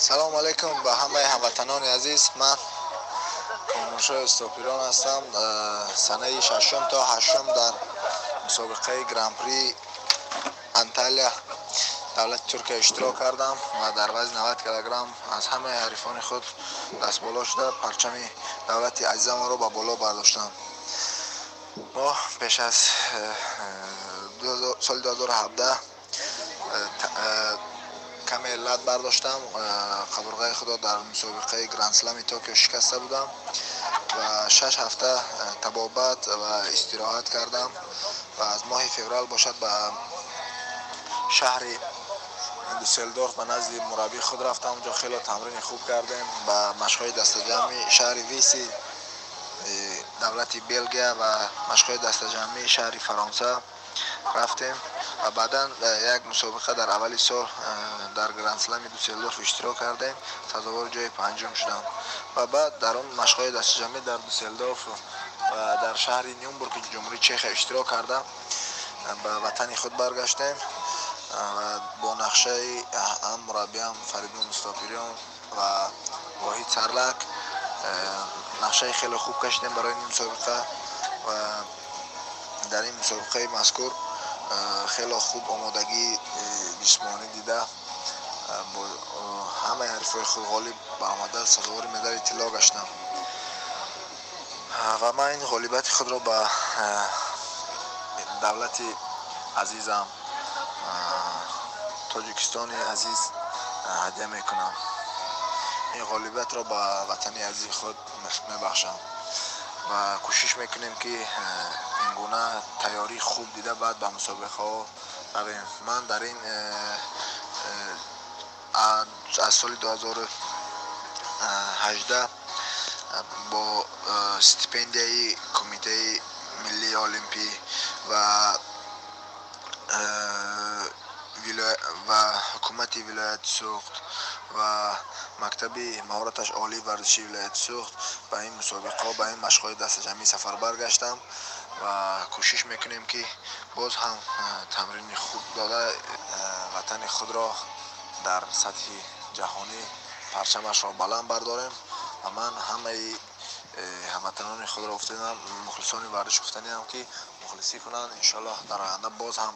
سلام علیکم به همه هموطنان عزیز. من کامرشا استوپیران هستم. سنه ششم تا هشتم در مسابقه گرانپری انتالیا دولت ترکیه اشتراک کردم و در وزن 90 کیلوگرم از همه حریفان خود دست بالا شده. پرچم دولت عزیزم رو به بالا برداشتم. ما پیش از سال 2017 کم علت برداشتم قبرغه خدا در مسابقه گرند سلم توکیو شکسته بودم و شش هفته تبابت و استراحت کردم و از ماه فوریه باشد به شهر دوسلدورف به نزد مربی خود رفتم. اونجا خیلی تمرین خوب کردیم و مشقای دست جمعی شهر ویسی دولت بلگیا و مشقای دست جمعی شهر فرانسه. رفتیم و بعدا یک مسابقه در اولی سال در گرند سلم دوسلدورف اشتراک کردیم. سزاوار جای پنجم شدم. و بعد در اون مشقای دست جمعی در دوسلدورف و در شهر نیومبورگ جمهوری چخ اشتراک کردم. به وطن خود برگشتیم. با نقشه هم مربی هم فریدون مستاپیریان و واحد سرلک نقشه خیلی خوب کشیدیم برای این مسابقه. و در این مسابقه مذکور خیلی خوب آمادگی جسمانی دیده با همه حرفای خود غالب برآمده سزاوار مدال اطلاع گشتم. و من این غالبیت خود را به دولت عزیزم تاجیکستان عزیز هدیه می‌کنم. این غالبیت را به وطن عزیز خود میبخشم ва кӯшиш мекунем ки э, ин гуна тайёрии хуб дида баъд ба мусобиқаҳо. Равем ман дар ин э, э, аз соли 2018 бо стипендияи кумитаи миллии олимпӣ ва ва ҳукумати вилояти суғд و مکتب مهارتش عالی ورزشی ولایت سوخت. به این مسابقه به این مشقای دست جمعی سفر برگشتم و کوشش می‌کنیم که باز هم تمرین خوب داده وطن خود را در سطح جهانی پرچمش را بلند برداریم و من همه هموطنان خود را افتادم. مخلصان ورزش گفتنی هم که مخلصی کنند انشالله در آینده باز هم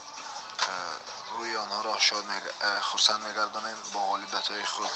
را شاد خرسند میگردانیم با غالبیت های خود.